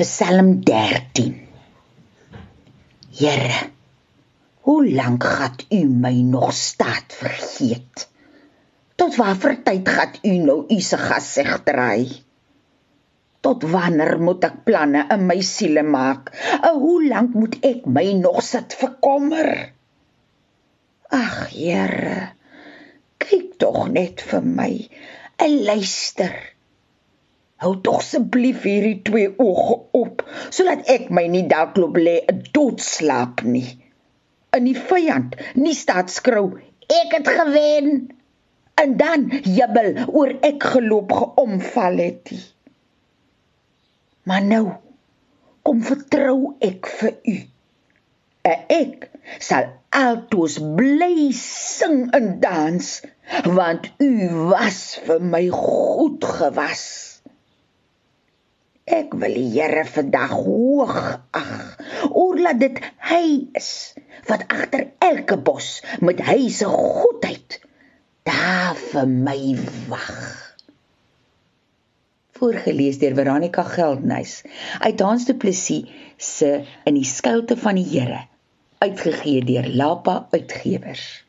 Psalm 13 Here, hoe lank gat U my nog staat vergeet? Tot watter tyd gat U nou U se gesig draai? Tot wanneer moet ek planne in my siele maak? En hoe lank moet ek my nog sit verkommer? Ag, Here, kyk tog net vir my en luister. Hou tog asseblief hierdie twee oë op sodat ek my nie dalk loop lê 'n doodslaap nie. In die vyand nie staat skrou ek het gewen en dan jubel oor ek geloop geomval het. Die. Maar nou kom vertrou ek vir u. En ek sal altoos bly sing en dans want u was vir my goed gewas. Ek wil die Here vandag hoog ag. Oorlaat dit hy is wat agter elke bos met hy se goedheid daar vir my wag. Voorgeles deur Veronica Geldnys uit Hans Du Plessis se in die skuilte van die Here uitgegee deur Lapa Uitgewers.